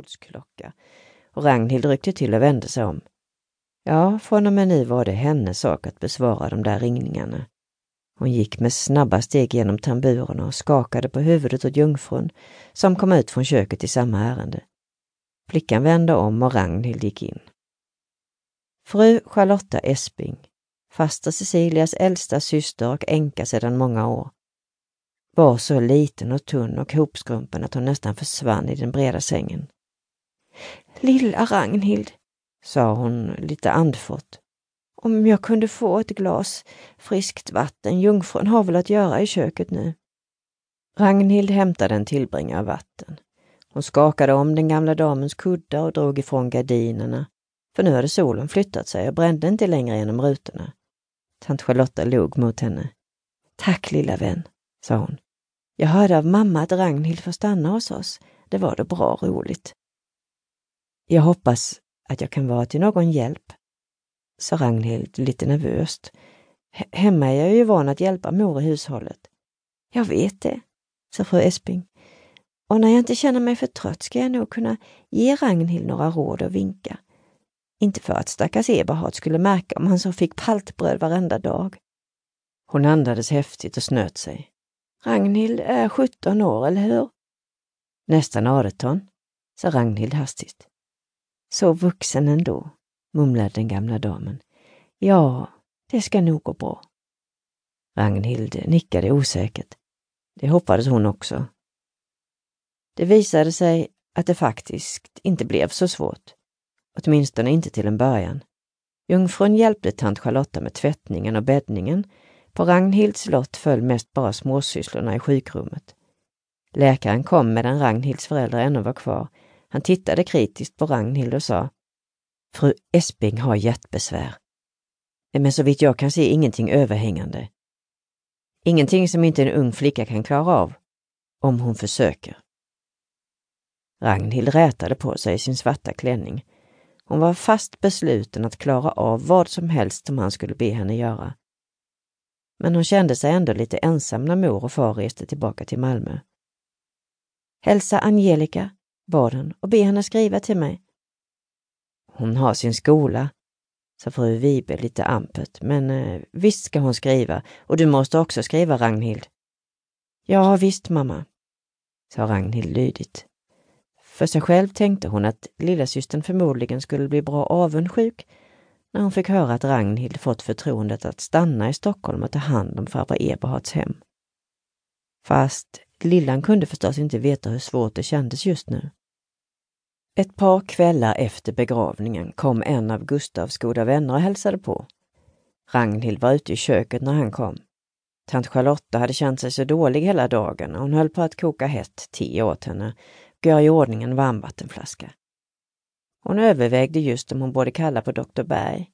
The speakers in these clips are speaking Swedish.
gårdsklocka och Ragnhild ryckte till och vände sig om. Ja, från och med nu var det hennes sak att besvara de där ringningarna. Hon gick med snabba steg genom tamburerna och skakade på huvudet åt jungfrun som kom ut från köket i samma ärende. Flickan vände om och Ragnhild gick in. Fru Charlotta Esping, faster Cecilias äldsta syster och änka sedan många år, var så liten och tunn och hopskrumpen att hon nästan försvann i den breda sängen. Lilla Ragnhild, sa hon lite andfått. Om jag kunde få ett glas friskt vatten, jungfrun har väl att göra i köket nu. Ragnhild hämtade en tillbringare av vatten. Hon skakade om den gamla damens kuddar och drog ifrån gardinerna, för nu hade solen flyttat sig och brände inte längre genom rutorna. Tant Charlotta log mot henne. Tack lilla vän, sa hon. Jag hörde av mamma att Ragnhild får stanna hos oss. Det var då bra roligt. Jag hoppas att jag kan vara till någon hjälp, sa Ragnhild lite nervöst. Hemma är jag ju van att hjälpa mor i hushållet. Jag vet det, sa fru Esping. Och när jag inte känner mig för trött ska jag nog kunna ge Ragnhild några råd och vinka. Inte för att stackars Eberhard skulle märka om han så fick paltbröd varenda dag. Hon andades häftigt och snöt sig. Ragnhild är 17 år, eller hur? Nästan 18, sa Ragnhild hastigt. Så vuxen ändå, mumlade den gamla damen. Ja, det ska nog gå bra. Ragnhild nickade osäkert. Det hoppades hon också. Det visade sig att det faktiskt inte blev så svårt. Åtminstone inte till en början. Jungfrun hjälpte tant Charlotta med tvättningen och bäddningen. På Ragnhilds lott föll mest bara småsysslorna i sjukrummet. Läkaren kom medan Ragnhilds föräldrar ännu var kvar han tittade kritiskt på Ragnhild och sa Fru Esping har hjärtbesvär. Men så vitt jag kan se ingenting överhängande. Ingenting som inte en ung flicka kan klara av, om hon försöker. Ragnhild rätade på sig sin svarta klänning. Hon var fast besluten att klara av vad som helst som han skulle be henne göra. Men hon kände sig ändå lite ensam när mor och far reste tillbaka till Malmö. Hälsa Angelica, bad hon och be henne skriva till mig. Hon har sin skola, sa fru Vibe lite ampert, men eh, visst ska hon skriva och du måste också skriva, Ragnhild. Ja, visst mamma, sa Ragnhild lydigt. För sig själv tänkte hon att lillasystern förmodligen skulle bli bra avundsjuk när hon fick höra att Ragnhild fått förtroendet att stanna i Stockholm och ta hand om farbror Eberhards hem. Fast lillan kunde förstås inte veta hur svårt det kändes just nu. Ett par kvällar efter begravningen kom en av Gustavs goda vänner och hälsade på. Ragnhild var ute i köket när han kom. Tant Charlotta hade känt sig så dålig hela dagen och hon höll på att koka hett te åt henne och göra i ordning en varmvattenflaska. Hon övervägde just om hon borde kalla på doktor Berg.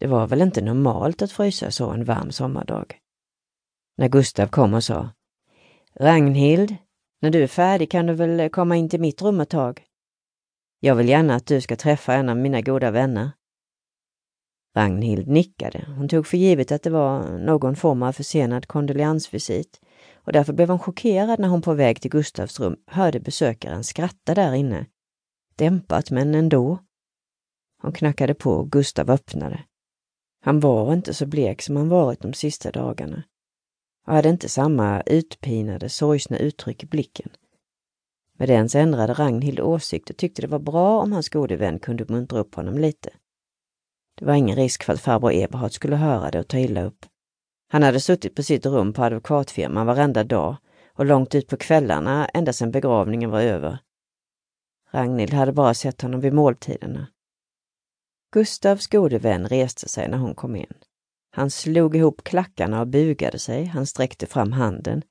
Det var väl inte normalt att frysa så en varm sommardag. När Gustav kom och sa Ragnhild, när du är färdig kan du väl komma in till mitt rum ett tag? Jag vill gärna att du ska träffa en av mina goda vänner. Ragnhild nickade. Hon tog för givet att det var någon form av försenad kondoleansvisit och därför blev hon chockerad när hon på väg till Gustavs rum hörde besökaren skratta där inne. Dämpat men ändå. Hon knackade på och Gustav öppnade. Han var inte så blek som han varit de sista dagarna och hade inte samma utpinade, sorgsna uttryck i blicken. Med det ens ändrade Ragnhild åsikt och tyckte det var bra om hans gode vän kunde muntra upp honom lite. Det var ingen risk för att farbror Eberhard skulle höra det och ta illa upp. Han hade suttit på sitt rum på advokatfirman varenda dag och långt ut på kvällarna ända sedan begravningen var över. Ragnhild hade bara sett honom vid måltiderna. Gustavs gode vän reste sig när hon kom in. Han slog ihop klackarna och bugade sig, han sträckte fram handen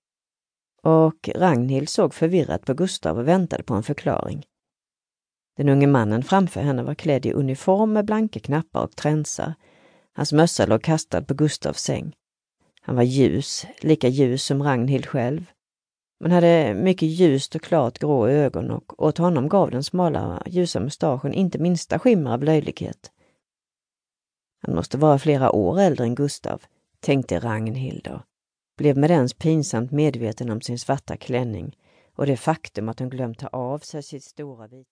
och Ragnhild såg förvirrat på Gustav och väntade på en förklaring. Den unge mannen framför henne var klädd i uniform med blanka knappar och tränsar. Hans mössa låg kastad på Gustavs säng. Han var ljus, lika ljus som Ragnhild själv, men hade mycket ljust och klart grå ögon och åt honom gav den smala ljusa mustaschen inte minsta skimmer av löjlighet. Han måste vara flera år äldre än Gustav, tänkte Ragnhild och blev med ens pinsamt medveten om sin svarta klänning och det faktum att hon glömt ta av sig sitt stora vita